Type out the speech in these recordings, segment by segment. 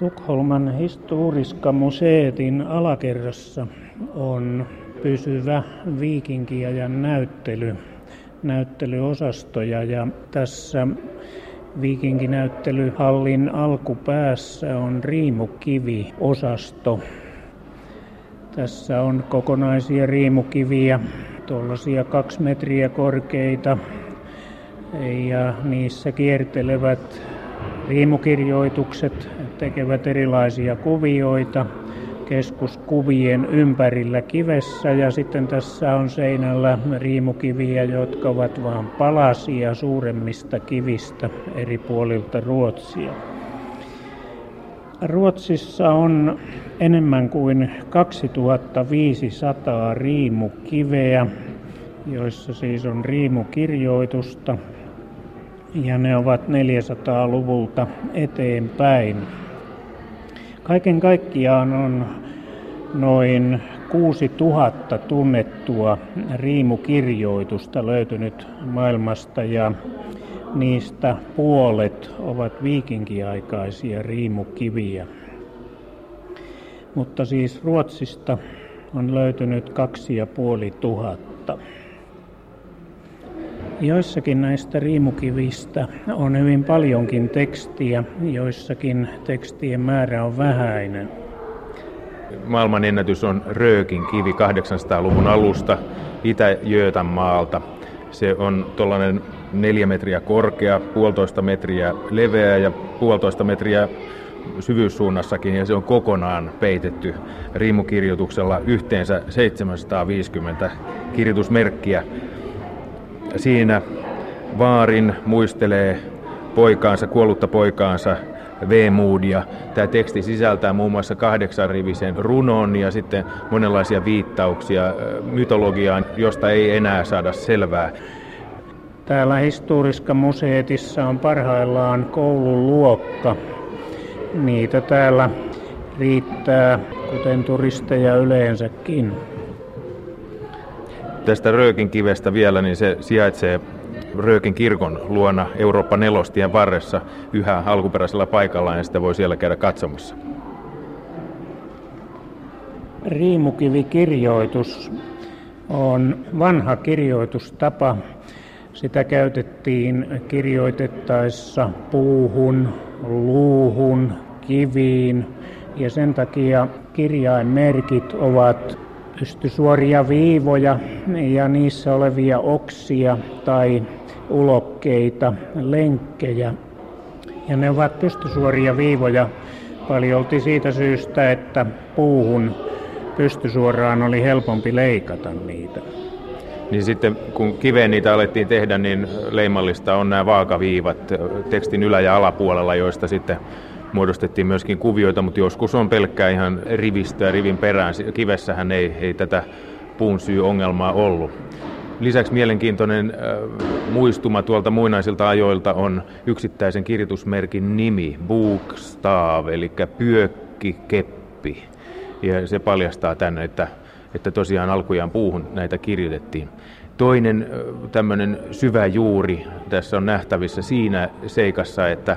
Tukholman historiska museetin alakerrassa on pysyvä viikinkiajan näyttely, näyttelyosastoja ja tässä viikinkinäyttelyhallin alkupäässä on riimukivi-osasto. Tässä on kokonaisia riimukiviä, tuollaisia kaksi metriä korkeita ja niissä kiertelevät riimukirjoitukset tekevät erilaisia kuvioita keskuskuvien ympärillä kivessä ja sitten tässä on seinällä riimukiviä, jotka ovat vain palasia suuremmista kivistä eri puolilta Ruotsia. Ruotsissa on enemmän kuin 2500 riimukiveä, joissa siis on riimukirjoitusta ja ne ovat 400-luvulta eteenpäin. Kaiken kaikkiaan on noin 6000 tunnettua riimukirjoitusta löytynyt maailmasta ja niistä puolet ovat viikinkiaikaisia riimukiviä. Mutta siis Ruotsista on löytynyt kaksi ja puoli tuhatta. Joissakin näistä riimukivistä on hyvin paljonkin tekstiä, joissakin tekstien määrä on vähäinen. Maailman ennätys on Röökin kivi 800-luvun alusta Itä-Jöötanmaalta. Se on tuollainen neljä metriä korkea, puolitoista metriä leveä ja puolitoista metriä syvyyssuunnassakin ja se on kokonaan peitetty riimukirjoituksella yhteensä 750 kirjoitusmerkkiä. Siinä vaarin muistelee poikaansa, kuollutta poikaansa Veemuudia. Tämä teksti sisältää muun muassa kahdeksan rivisen runon ja sitten monenlaisia viittauksia mytologiaan, josta ei enää saada selvää. Täällä Historiska museetissa on parhaillaan koululuokka. Niitä täällä riittää, kuten turisteja yleensäkin. Tästä Röökin kivestä vielä, niin se sijaitsee Röökin kirkon luona Eurooppa nelostien varressa yhä alkuperäisellä paikallaan ja sitä voi siellä käydä katsomassa. Riimukivikirjoitus on vanha kirjoitustapa. Sitä käytettiin kirjoitettaessa puuhun, luuhun, kiviin ja sen takia kirjainmerkit ovat pystysuoria viivoja ja niissä olevia oksia tai ulokkeita, lenkkejä. Ja ne ovat pystysuoria viivoja paljolti siitä syystä, että puuhun pystysuoraan oli helpompi leikata niitä. Niin sitten kun kiveen niitä alettiin tehdä, niin leimallista on nämä vaakaviivat tekstin ylä- ja alapuolella, joista sitten muodostettiin myöskin kuvioita, mutta joskus on pelkkää ihan rivistöä rivin perään. Kivessähän ei, ei tätä puun syy-ongelmaa ollut. Lisäksi mielenkiintoinen äh, muistuma tuolta muinaisilta ajoilta on yksittäisen kirjoitusmerkin nimi, Bookstav, eli pyökkikeppi. Ja se paljastaa tänne, että, että tosiaan alkujaan puuhun näitä kirjoitettiin. Toinen tämmöinen syvä juuri tässä on nähtävissä siinä seikassa, että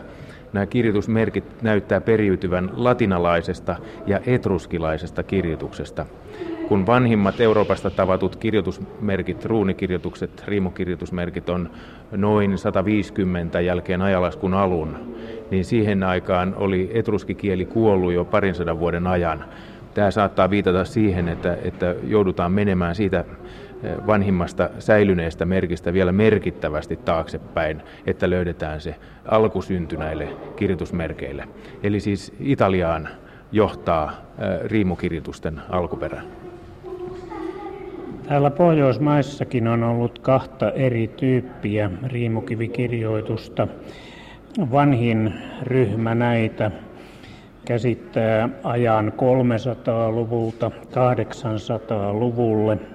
nämä kirjoitusmerkit näyttää periytyvän latinalaisesta ja etruskilaisesta kirjoituksesta. Kun vanhimmat Euroopasta tavatut kirjoitusmerkit, ruunikirjoitukset, riimukirjoitusmerkit on noin 150 jälkeen ajalaskun alun, niin siihen aikaan oli etruskikieli kuollut jo parin sadan vuoden ajan. Tämä saattaa viitata siihen, että, että joudutaan menemään siitä vanhimmasta säilyneestä merkistä vielä merkittävästi taaksepäin, että löydetään se alkusynty näille kirjoitusmerkeille. Eli siis Italiaan johtaa riimukirjoitusten alkuperä. Täällä Pohjoismaissakin on ollut kahta eri tyyppiä riimukivikirjoitusta. Vanhin ryhmä näitä käsittää ajan 300-luvulta 800-luvulle –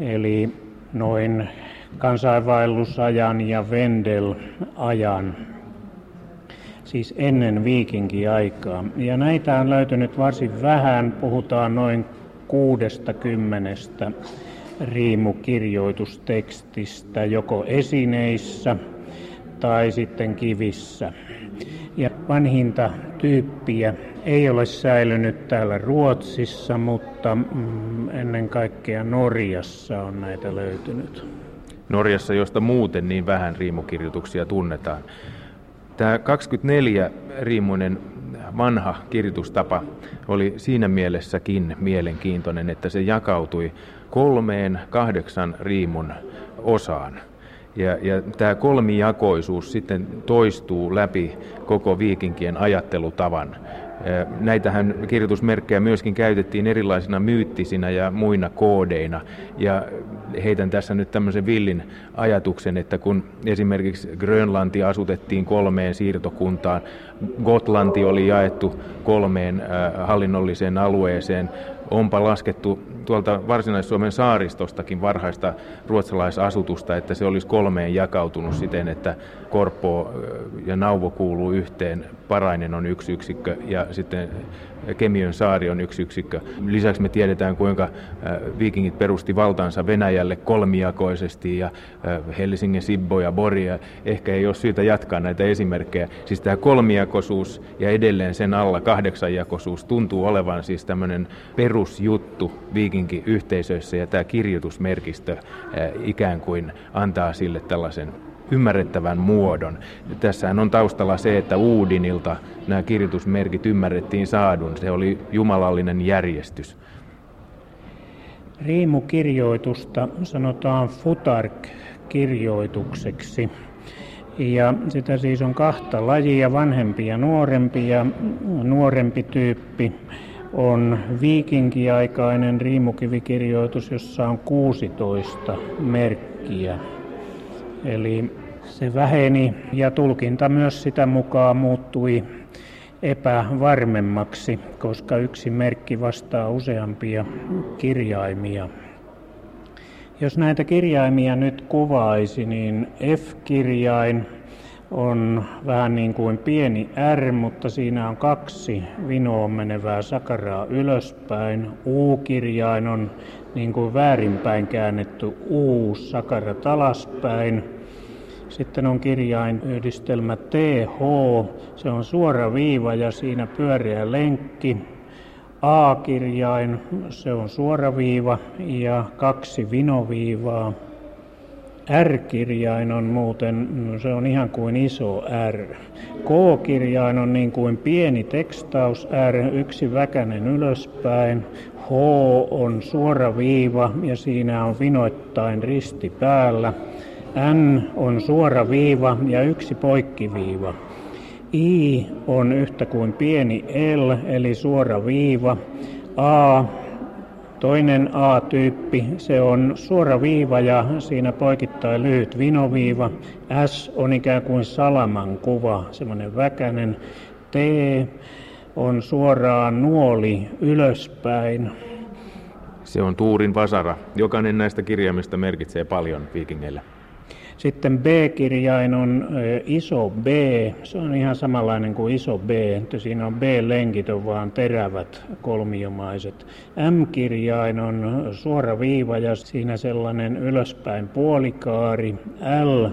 eli noin kansainvaellusajan ja Vendel-ajan, siis ennen viikinkiaikaa. Ja näitä on löytynyt varsin vähän, puhutaan noin 60 riimukirjoitustekstistä joko esineissä tai sitten kivissä. Ja vanhinta tyyppiä ei ole säilynyt täällä Ruotsissa, mutta mm, ennen kaikkea Norjassa on näitä löytynyt. Norjassa, josta muuten niin vähän riimukirjoituksia tunnetaan. Tämä 24 riimuinen vanha kirjoitustapa oli siinä mielessäkin mielenkiintoinen, että se jakautui kolmeen kahdeksan riimun osaan. Ja, ja tämä kolmijakoisuus sitten toistuu läpi koko viikinkien ajattelutavan. Näitähän kirjoitusmerkkejä myöskin käytettiin erilaisina myyttisinä ja muina koodeina. Ja heitän tässä nyt tämmöisen villin ajatuksen, että kun esimerkiksi Grönlanti asutettiin kolmeen siirtokuntaan, Gotlanti oli jaettu kolmeen hallinnolliseen alueeseen, onpa laskettu tuolta Varsinais-Suomen saaristostakin varhaista ruotsalaisasutusta, että se olisi kolmeen jakautunut siten, että Korpo ja Nauvo kuuluu yhteen, Parainen on yksi yksikkö ja sitten Kemiön saari on yksi yksikkö. Lisäksi me tiedetään, kuinka viikingit perusti valtaansa Venäjälle kolmijakoisesti ja Helsingin, Sibbo ja Boria. Ehkä ei ole syytä jatkaa näitä esimerkkejä. Siis tämä kolmijakoisuus ja edelleen sen alla kahdeksanjakoisuus tuntuu olevan siis tämmöinen perusjuttu viikinki-yhteisöissä ja tämä kirjoitusmerkistö ikään kuin antaa sille tällaisen ymmärrettävän muodon. Tässähän on taustalla se, että Uudinilta nämä kirjoitusmerkit ymmärrettiin saadun. Se oli jumalallinen järjestys. Riimukirjoitusta sanotaan futark-kirjoitukseksi. Ja sitä siis on kahta lajia, vanhempi ja nuorempi. Ja nuorempi tyyppi on viikinkiaikainen riimukivikirjoitus, jossa on 16 merkkiä. Eli se väheni ja tulkinta myös sitä mukaan muuttui epävarmemmaksi, koska yksi merkki vastaa useampia kirjaimia. Jos näitä kirjaimia nyt kuvaisi, niin F-kirjain on vähän niin kuin pieni R, mutta siinä on kaksi vinoon menevää sakaraa ylöspäin. U-kirjain on niin kuin väärinpäin käännetty U, sakarat alaspäin. Sitten on kirjain yhdistelmä TH, se on suora viiva ja siinä pyöreä lenkki. A-kirjain, se on suora viiva ja kaksi vinoviivaa. R-kirjain on muuten, no se on ihan kuin iso R. K-kirjain on niin kuin pieni tekstaus R, yksi väkänen ylöspäin. On suora viiva ja siinä on vinoittain risti päällä. N on suora viiva ja yksi poikkiviiva. I on yhtä kuin pieni L eli suora viiva. A Toinen A-tyyppi, se on suora viiva ja siinä poikittain lyhyt vinoviiva. S on ikään kuin salaman kuva, semmoinen väkänen. T on suoraan nuoli ylöspäin. Se on Tuurin vasara. Jokainen näistä kirjaimista merkitsee paljon viikingeille. Sitten B-kirjain on iso B, se on ihan samanlainen kuin iso B, että siinä on B-lenkit on vaan terävät kolmiomaiset. M-kirjain on suora viiva ja siinä sellainen ylöspäin puolikaari. L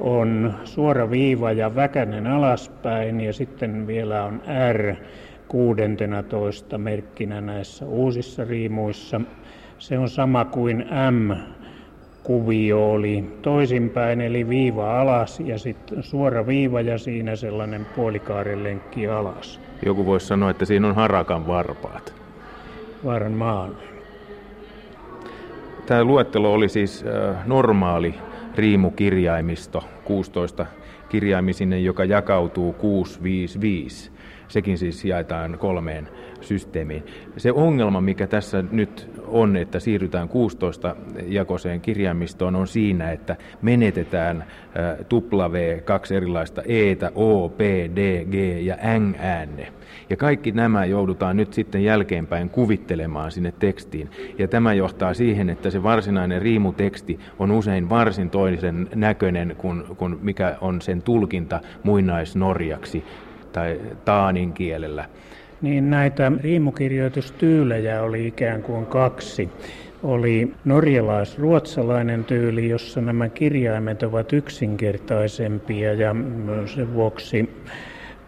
on suora viiva ja väkänen alaspäin ja sitten vielä on R kuudentena toista merkkinä näissä uusissa riimuissa. Se on sama kuin M kuvio oli toisinpäin, eli viiva alas ja sitten suora viiva ja siinä sellainen puolikaarilenkki alas. Joku voisi sanoa, että siinä on harakan varpaat. Varmaan. Tämä luettelo oli siis äh, normaali riimukirjaimisto, 16 kirjaimisinen, joka jakautuu 655. Sekin siis jaetaan kolmeen systeemiin. Se ongelma, mikä tässä nyt on, että siirrytään 16 jakoseen kirjaimistoon, on siinä, että menetetään W, kaksi erilaista E, O, P, D, G ja N äänne. Ja kaikki nämä joudutaan nyt sitten jälkeenpäin kuvittelemaan sinne tekstiin. Ja tämä johtaa siihen, että se varsinainen riimuteksti on usein varsin toisen näköinen kuin, kuin mikä on sen tulkinta muinaisnorjaksi tai taanin kielellä. Niin näitä riimukirjoitustyylejä oli ikään kuin kaksi. Oli norjalais-ruotsalainen tyyli, jossa nämä kirjaimet ovat yksinkertaisempia ja sen vuoksi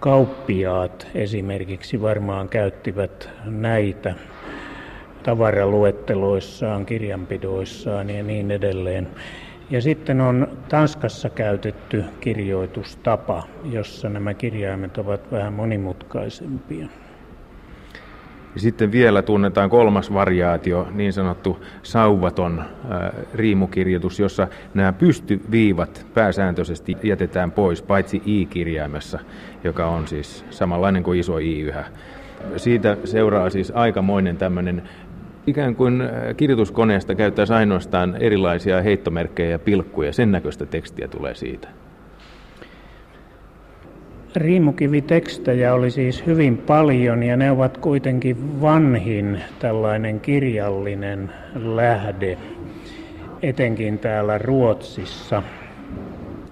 kauppiaat esimerkiksi varmaan käyttivät näitä tavaraluetteloissaan, kirjanpidoissaan ja niin edelleen. Ja sitten on Tanskassa käytetty kirjoitustapa, jossa nämä kirjaimet ovat vähän monimutkaisempia. Ja sitten vielä tunnetaan kolmas variaatio, niin sanottu sauvaton ää, riimukirjoitus, jossa nämä pystyviivat pääsääntöisesti jätetään pois, paitsi i-kirjaimessa, joka on siis samanlainen kuin iso i yhä. Siitä seuraa siis aikamoinen tämmöinen ikään kuin kirjoituskoneesta käyttäisi ainoastaan erilaisia heittomerkkejä ja pilkkuja. Sen näköistä tekstiä tulee siitä. Riimukivitekstejä oli siis hyvin paljon ja ne ovat kuitenkin vanhin tällainen kirjallinen lähde, etenkin täällä Ruotsissa.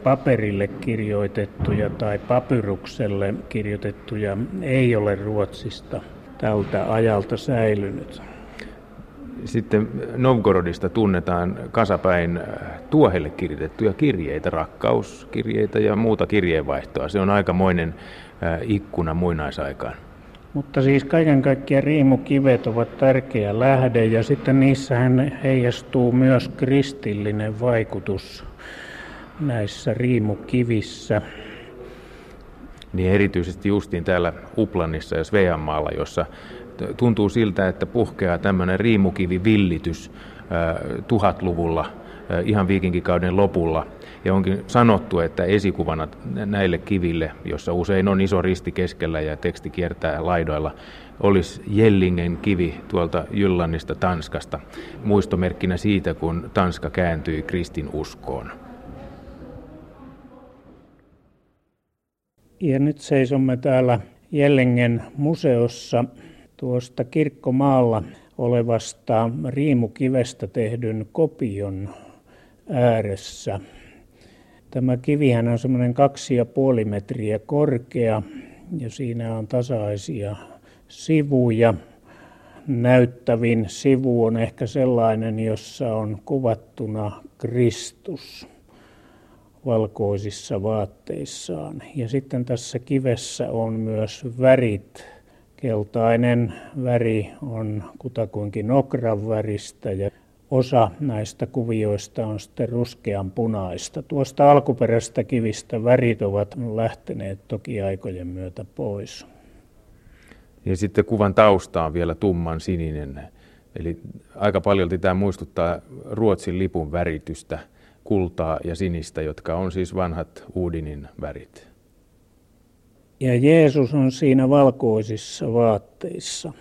Paperille kirjoitettuja tai papyrukselle kirjoitettuja ei ole Ruotsista tältä ajalta säilynyt. Sitten Novgorodista tunnetaan kasapäin äh, tuohelle kirjoitettuja kirjeitä, rakkauskirjeitä ja muuta kirjeenvaihtoa. Se on aikamoinen äh, ikkuna muinaisaikaan. Mutta siis kaiken kaikkiaan riimukivet ovat tärkeä lähde ja sitten niissähän heijastuu myös kristillinen vaikutus näissä riimukivissä. Niin erityisesti justiin täällä Uplanissa ja Sveanmaalla, jossa tuntuu siltä, että puhkeaa tämmöinen riimukivivillitys tuhatluvulla ihan viikinkikauden lopulla. Ja onkin sanottu, että esikuvana näille kiville, jossa usein on iso risti keskellä ja teksti kiertää laidoilla, olisi Jellingen kivi tuolta Jyllannista Tanskasta, muistomerkkinä siitä, kun Tanska kääntyi kristin uskoon. Ja nyt seisomme täällä Jellingen museossa tuosta kirkkomaalla olevasta riimukivestä tehdyn kopion ääressä. Tämä kivihän on semmoinen kaksi ja puoli metriä korkea ja siinä on tasaisia sivuja. Näyttävin sivu on ehkä sellainen, jossa on kuvattuna Kristus valkoisissa vaatteissaan. Ja sitten tässä kivessä on myös värit Keltainen väri on kutakuinkin okran väristä ja osa näistä kuvioista on sitten ruskean punaista. Tuosta alkuperäisestä kivistä värit ovat lähteneet toki aikojen myötä pois. Ja sitten kuvan tausta on vielä tumman sininen. Eli aika paljon tämä muistuttaa Ruotsin lipun väritystä, kultaa ja sinistä, jotka on siis vanhat Uudinin värit. Ja Jeesus on siinä valkoisissa vaatteissa,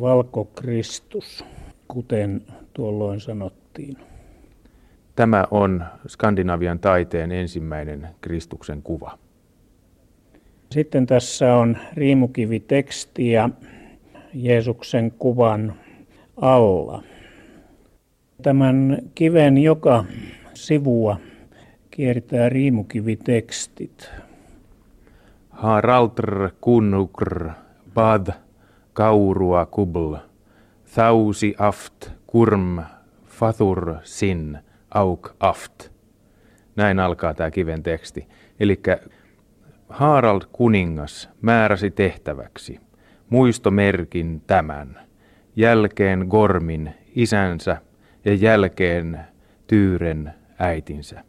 valkokristus, kuten tuolloin sanottiin. Tämä on Skandinavian taiteen ensimmäinen Kristuksen kuva. Sitten tässä on riimukivitekstiä Jeesuksen kuvan alla. Tämän kiven joka sivua kiertää riimukivitekstit. Haraltr kunnukr bad kaurua kubl, thausi aft kurm fathur sin auk aft. Näin alkaa tämä kiven teksti. Eli Harald kuningas määräsi tehtäväksi muistomerkin tämän, jälkeen Gormin isänsä ja jälkeen Tyyren äitinsä.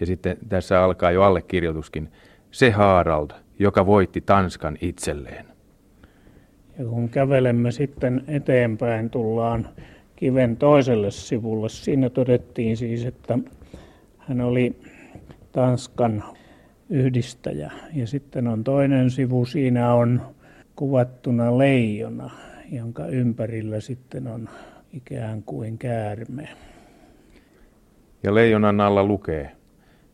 Ja sitten tässä alkaa jo allekirjoituskin se Harald, joka voitti Tanskan itselleen. Ja kun kävelemme sitten eteenpäin, tullaan kiven toiselle sivulle. Siinä todettiin siis, että hän oli Tanskan yhdistäjä. Ja sitten on toinen sivu, siinä on kuvattuna leijona, jonka ympärillä sitten on ikään kuin käärme. Ja leijonan alla lukee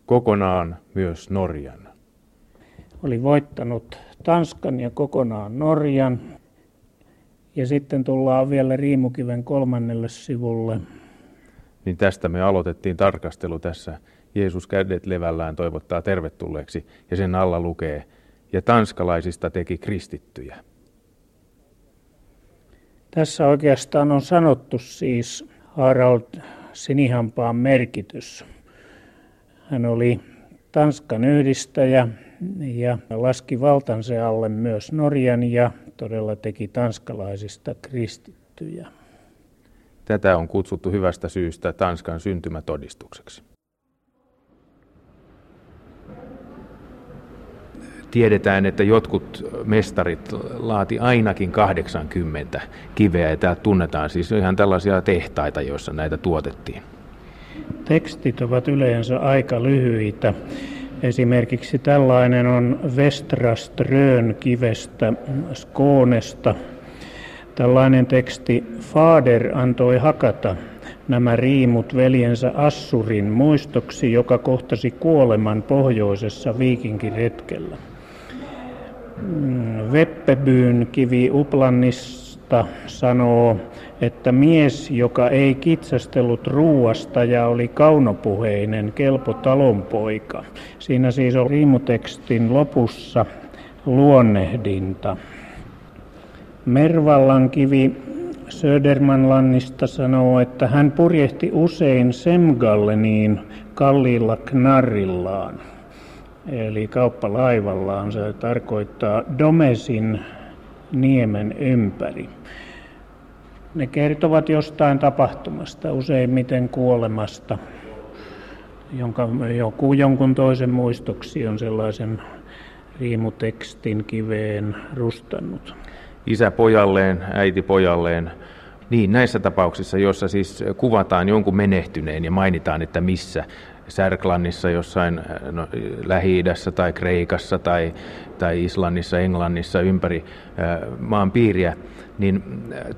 kokonaan myös Norjan oli voittanut Tanskan ja kokonaan Norjan. Ja sitten tullaan vielä Riimukiven kolmannelle sivulle. Niin tästä me aloitettiin tarkastelu tässä. Jeesus kädet levällään toivottaa tervetulleeksi ja sen alla lukee, ja tanskalaisista teki kristittyjä. Tässä oikeastaan on sanottu siis Harald Sinihampaan merkitys. Hän oli Tanskan yhdistäjä, ja laski valtansa alle myös Norjan ja todella teki tanskalaisista kristittyjä. Tätä on kutsuttu hyvästä syystä Tanskan syntymätodistukseksi. Tiedetään, että jotkut mestarit laati ainakin 80 kiveä ja täältä tunnetaan siis ihan tällaisia tehtaita, joissa näitä tuotettiin. Tekstit ovat yleensä aika lyhyitä. Esimerkiksi tällainen on Vestra Strön kivestä Skoonesta. Tällainen teksti Fader antoi hakata nämä riimut veljensä Assurin muistoksi, joka kohtasi kuoleman pohjoisessa viikinkiretkellä. Mm, Veppebyn kivi Uplannista sanoo, että mies, joka ei kitsastellut ruuasta ja oli kaunopuheinen, kelpo talonpoika. Siinä siis on riimutekstin lopussa luonnehdinta. Mervallan kivi Södermanlannista sanoo, että hän purjehti usein Semgalleniin kalliilla knarrillaan, eli kauppalaivallaan. Se tarkoittaa Domesin niemen ympäri. Ne kertovat jostain tapahtumasta, useimmiten kuolemasta, jonka joku jonkun toisen muistoksi on sellaisen riimutekstin kiveen rustannut. Isä pojalleen, äiti pojalleen. Niin, näissä tapauksissa, joissa siis kuvataan jonkun menehtyneen ja mainitaan, että missä, Särklannissa jossain no, Lähi-idässä tai Kreikassa tai, tai Islannissa, Englannissa ympäri maan piiriä, niin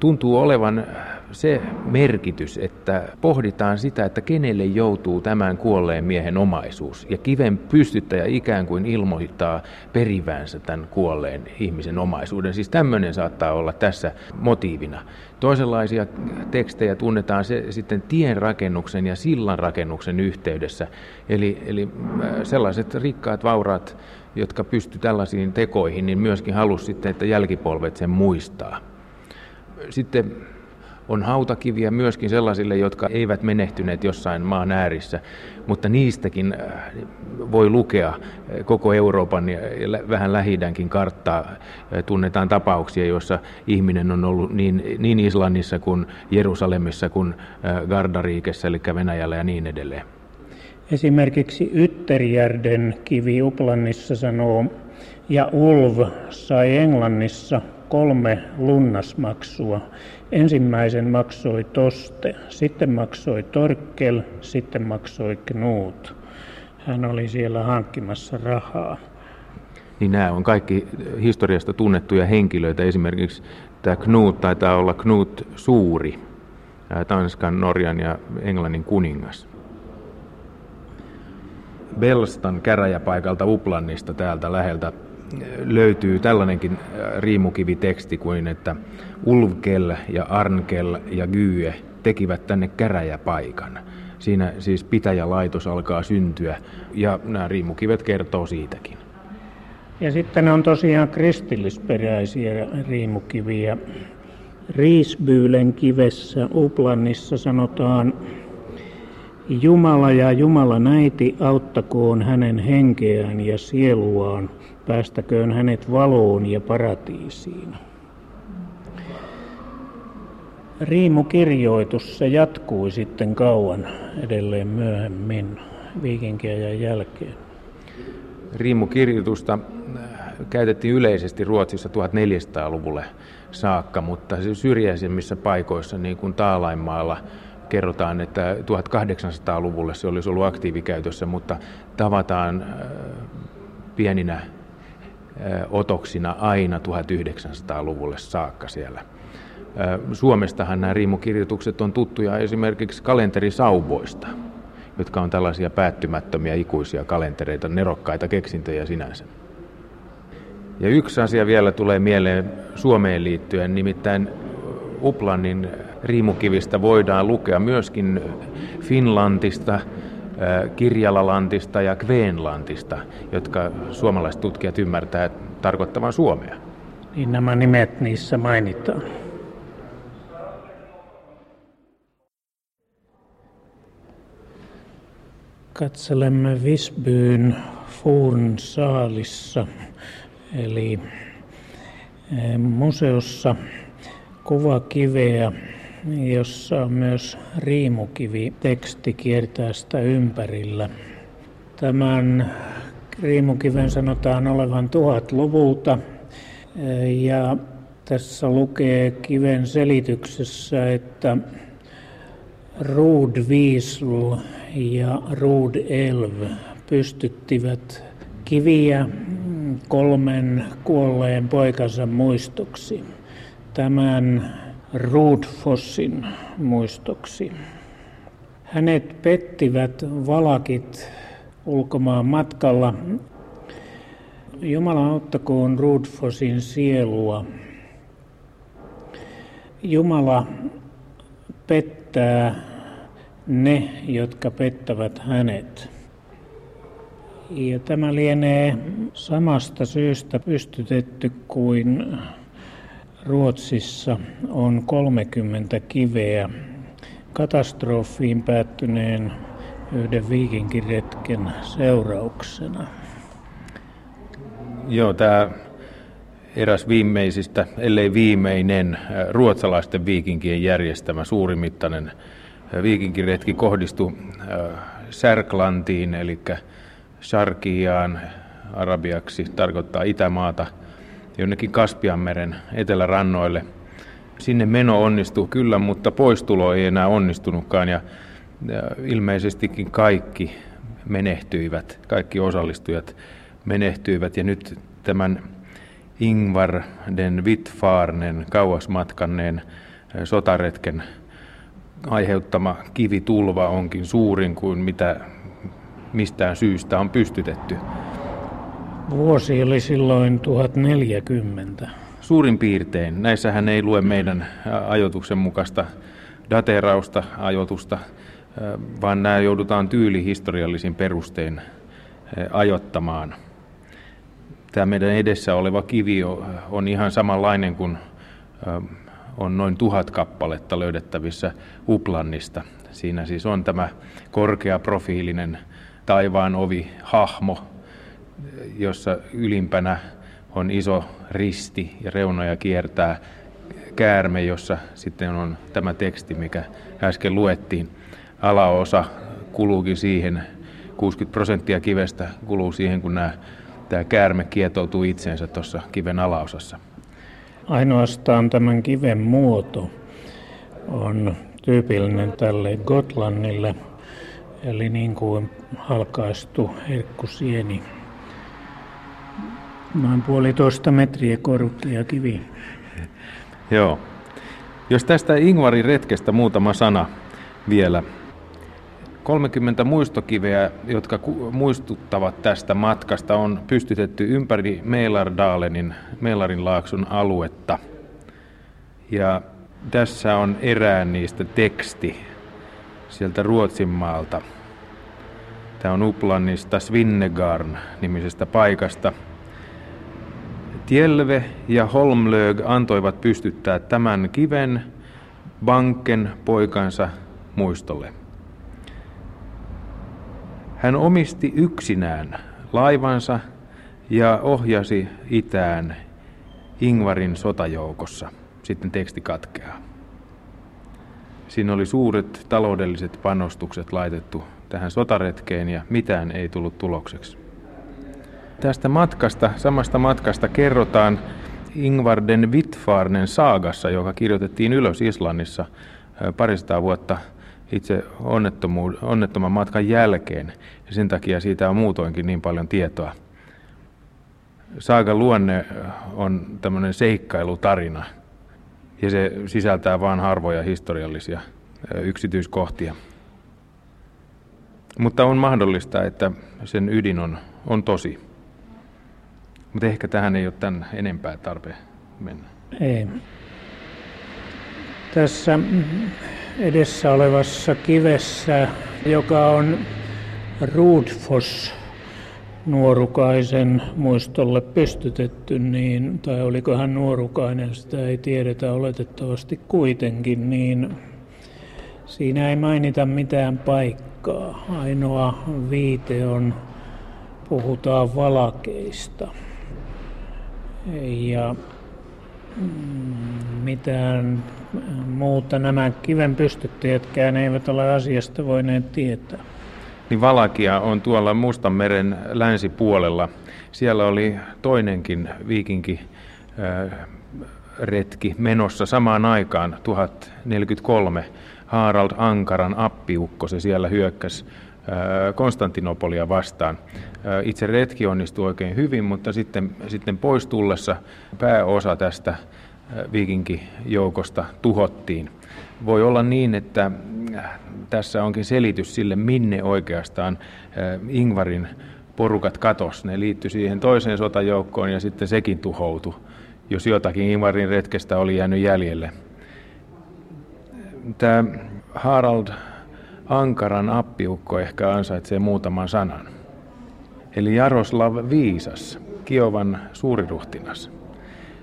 tuntuu olevan se merkitys, että pohditaan sitä, että kenelle joutuu tämän kuolleen miehen omaisuus. Ja kiven pystyttäjä ikään kuin ilmoittaa perivänsä tämän kuolleen ihmisen omaisuuden. Siis tämmöinen saattaa olla tässä motiivina. Toisenlaisia tekstejä tunnetaan se sitten tien rakennuksen ja sillan rakennuksen yhteydessä. Eli, eli sellaiset rikkaat, vauraat, jotka pysty tällaisiin tekoihin, niin myöskin halusi sitten, että jälkipolvet sen muistaa. Sitten on hautakiviä myöskin sellaisille, jotka eivät menehtyneet jossain maan äärissä, mutta niistäkin äh, voi lukea äh, koko Euroopan ja vähän lähidänkin karttaa. Äh, tunnetaan tapauksia, joissa ihminen on ollut niin, niin Islannissa kuin Jerusalemissa kuin Gardariikessa, eli Venäjällä ja niin edelleen. Esimerkiksi Ytterjärden kivi Uplannissa sanoo, ja Ulv sai Englannissa kolme lunnasmaksua. Ensimmäisen maksoi Toste, sitten maksoi Torkel, sitten maksoi Knut. Hän oli siellä hankkimassa rahaa. Niin nämä on kaikki historiasta tunnettuja henkilöitä. Esimerkiksi tämä Knut taitaa olla Knut Suuri, Tanskan, Norjan ja Englannin kuningas. Belstan käräjäpaikalta Uplannista täältä läheltä löytyy tällainenkin äh, riimukiviteksti kuin, että Ulvkel ja Arnkel ja Gyye tekivät tänne käräjäpaikan. Siinä siis pitäjälaitos alkaa syntyä ja nämä riimukivet kertoo siitäkin. Ja sitten on tosiaan kristillisperäisiä riimukiviä. Riisbyylen kivessä Uplannissa sanotaan Jumala ja Jumalan äiti auttakoon hänen henkeään ja sieluaan, päästäköön hänet valoon ja paratiisiin. Riimukirjoitus se jatkui sitten kauan edelleen myöhemmin viikinkiajan jälkeen. Riimukirjoitusta äh, käytettiin yleisesti Ruotsissa 1400-luvulle saakka, mutta syrjäisemmissä paikoissa, niin kuin Taalainmaalla, kerrotaan, että 1800-luvulle se olisi ollut aktiivikäytössä, mutta tavataan äh, pieninä otoksina aina 1900-luvulle saakka siellä. Suomestahan nämä riimukirjoitukset on tuttuja esimerkiksi kalenterisauvoista, jotka on tällaisia päättymättömiä ikuisia kalentereita, nerokkaita keksintöjä sinänsä. Ja yksi asia vielä tulee mieleen Suomeen liittyen, nimittäin Uplannin riimukivistä voidaan lukea myöskin Finlandista, Kirjalalantista ja Kveenlantista, jotka suomalaiset tutkijat ymmärtää tarkoittavan Suomea. Niin nämä nimet niissä mainitaan. Katselemme Visbyyn Furnsaalissa, eli museossa kuvakiveä, jossa on myös riimukivi teksti kiertää sitä ympärillä. Tämän riimukiven sanotaan olevan tuhatluvulta eh, ja tässä lukee kiven selityksessä, että Ruud Wiesl ja Ruud Elv pystyttivät kiviä kolmen kuolleen poikansa muistoksi. Tämän Rudfossin muistoksi. Hänet pettivät valakit ulkomaan matkalla. Jumala auttakoon Rudfossin sielua. Jumala pettää ne, jotka pettävät hänet. Ja tämä lienee samasta syystä pystytetty kuin Ruotsissa on 30 kiveä katastrofiin päättyneen yhden viikinkiretken seurauksena. Joo, tämä eräs viimeisistä, ellei viimeinen, ruotsalaisten viikinkien järjestämä suurimittainen viikinkiretki kohdistui Särklantiin, eli Sharkiaan, arabiaksi tarkoittaa Itämaata, jonnekin Kaspianmeren etelärannoille. Sinne meno onnistui kyllä, mutta poistulo ei enää onnistunutkaan ja ilmeisestikin kaikki menehtyivät, kaikki osallistujat menehtyivät ja nyt tämän Ingvar den Wittfarnen kauasmatkanneen sotaretken aiheuttama kivitulva onkin suurin kuin mitä mistään syystä on pystytetty. Vuosi oli silloin 1040. Suurin piirtein. Näissähän ei lue meidän ajoituksen mukaista daterausta, ajoitusta, vaan nämä joudutaan tyylihistoriallisin perustein ajottamaan. Tämä meidän edessä oleva kivi on ihan samanlainen kuin on noin tuhat kappaletta löydettävissä Uplannista. Siinä siis on tämä korkeaprofiilinen taivaan ovi hahmo, jossa ylimpänä on iso risti ja reunoja kiertää käärme, jossa sitten on tämä teksti, mikä äsken luettiin. Alaosa kuluukin siihen, 60 prosenttia kivestä kuluu siihen, kun nämä, tämä käärme kietoutuu itseensä tuossa kiven alaosassa. Ainoastaan tämän kiven muoto on tyypillinen tälle Gotlannille, eli niin kuin halkaistu herkkusieni. Noin puolitoista metriä korkea kivi. Joo. Jos tästä Ingvarin retkestä muutama sana vielä. 30 muistokiveä, jotka muistuttavat tästä matkasta, on pystytetty ympäri Meilardalenin, Meilarin laakson aluetta. Ja tässä on erään niistä teksti sieltä Ruotsin maalta. Tämä on Uplannista Svinnegarn nimisestä paikasta. Tielve ja Holmlög antoivat pystyttää tämän kiven Banken poikansa muistolle. Hän omisti yksinään laivansa ja ohjasi itään Ingvarin sotajoukossa. Sitten teksti katkeaa. Siinä oli suuret taloudelliset panostukset laitettu tähän sotaretkeen ja mitään ei tullut tulokseksi. Tästä matkasta, samasta matkasta kerrotaan Ingvarden Wittfarnen saagassa, joka kirjoitettiin ylös Islannissa parista vuotta itse onnettoman matkan jälkeen. Ja sen takia siitä on muutoinkin niin paljon tietoa. Saagan luonne on tämmöinen seikkailutarina ja se sisältää vain harvoja historiallisia yksityiskohtia. Mutta on mahdollista, että sen ydin on, on tosi. Mutta ehkä tähän ei ole tämän enempää tarpeen mennä. Ei. Tässä edessä olevassa kivessä, joka on Rudfos nuorukaisen muistolle pystytetty, niin, tai oliko hän nuorukainen, sitä ei tiedetä oletettavasti kuitenkin, niin siinä ei mainita mitään paikkaa. Ainoa viite on puhutaan valakeista. Ja mm, mitään muuta nämä kiven pystyttäjätkään eivät ole asiasta voineet tietää. Niin Valakia on tuolla Mustanmeren länsipuolella. Siellä oli toinenkin viikinki retki menossa samaan aikaan 1043. Harald Ankaran appiukko, se siellä hyökkäsi Konstantinopolia vastaan. Itse retki onnistui oikein hyvin, mutta sitten, sitten pois tullessa pääosa tästä viikinkijoukosta tuhottiin. Voi olla niin, että tässä onkin selitys sille, minne oikeastaan Ingvarin porukat katos. Ne liittyi siihen toiseen sotajoukkoon ja sitten sekin tuhoutui, jos jotakin Ingvarin retkestä oli jäänyt jäljelle. Tämä Harald Ankaran appiukko ehkä ansaitsee muutaman sanan. Eli Jaroslav Viisas, Kiovan suuriruhtinas.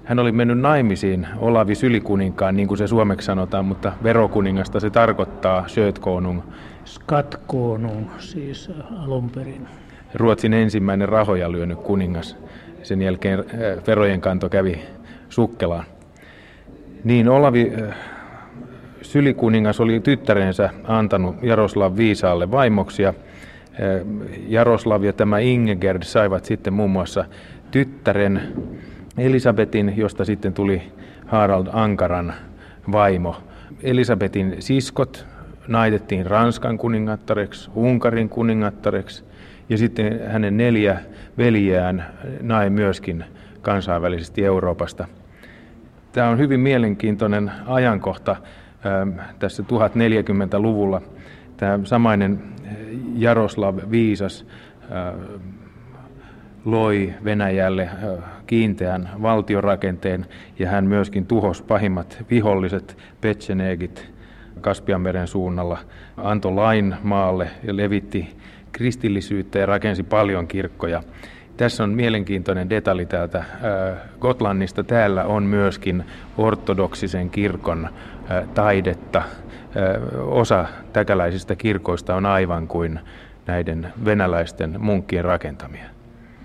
Hän oli mennyt naimisiin Olavi Sylikuninkaan, niin kuin se suomeksi sanotaan, mutta verokuningasta se tarkoittaa Sjötkonung. Skatkonung siis alun perin. Ruotsin ensimmäinen rahoja lyönyt kuningas. Sen jälkeen äh, verojen kanto kävi sukkelaan. Niin Olavi äh, Sylikuningas oli tyttärensä antanut Jaroslav Viisaalle vaimoksi ja äh, Jaroslav ja tämä Ingegerd saivat sitten muun muassa tyttären Elisabetin, josta sitten tuli Harald Ankaran vaimo. Elisabetin siskot naitettiin Ranskan kuningattareksi, Unkarin kuningattareksi ja sitten hänen neljä veljeään nai myöskin kansainvälisesti Euroopasta. Tämä on hyvin mielenkiintoinen ajankohta tässä 1040-luvulla. Tämä samainen Jaroslav Viisas loi Venäjälle kiinteän valtiorakenteen ja hän myöskin tuhosi pahimmat viholliset Petsenegit Kaspianmeren suunnalla, antoi lain maalle ja levitti kristillisyyttä ja rakensi paljon kirkkoja. Tässä on mielenkiintoinen detalji täältä Gotlannista. Täällä on myöskin ortodoksisen kirkon taidetta. Osa täkäläisistä kirkoista on aivan kuin näiden venäläisten munkkien rakentamia.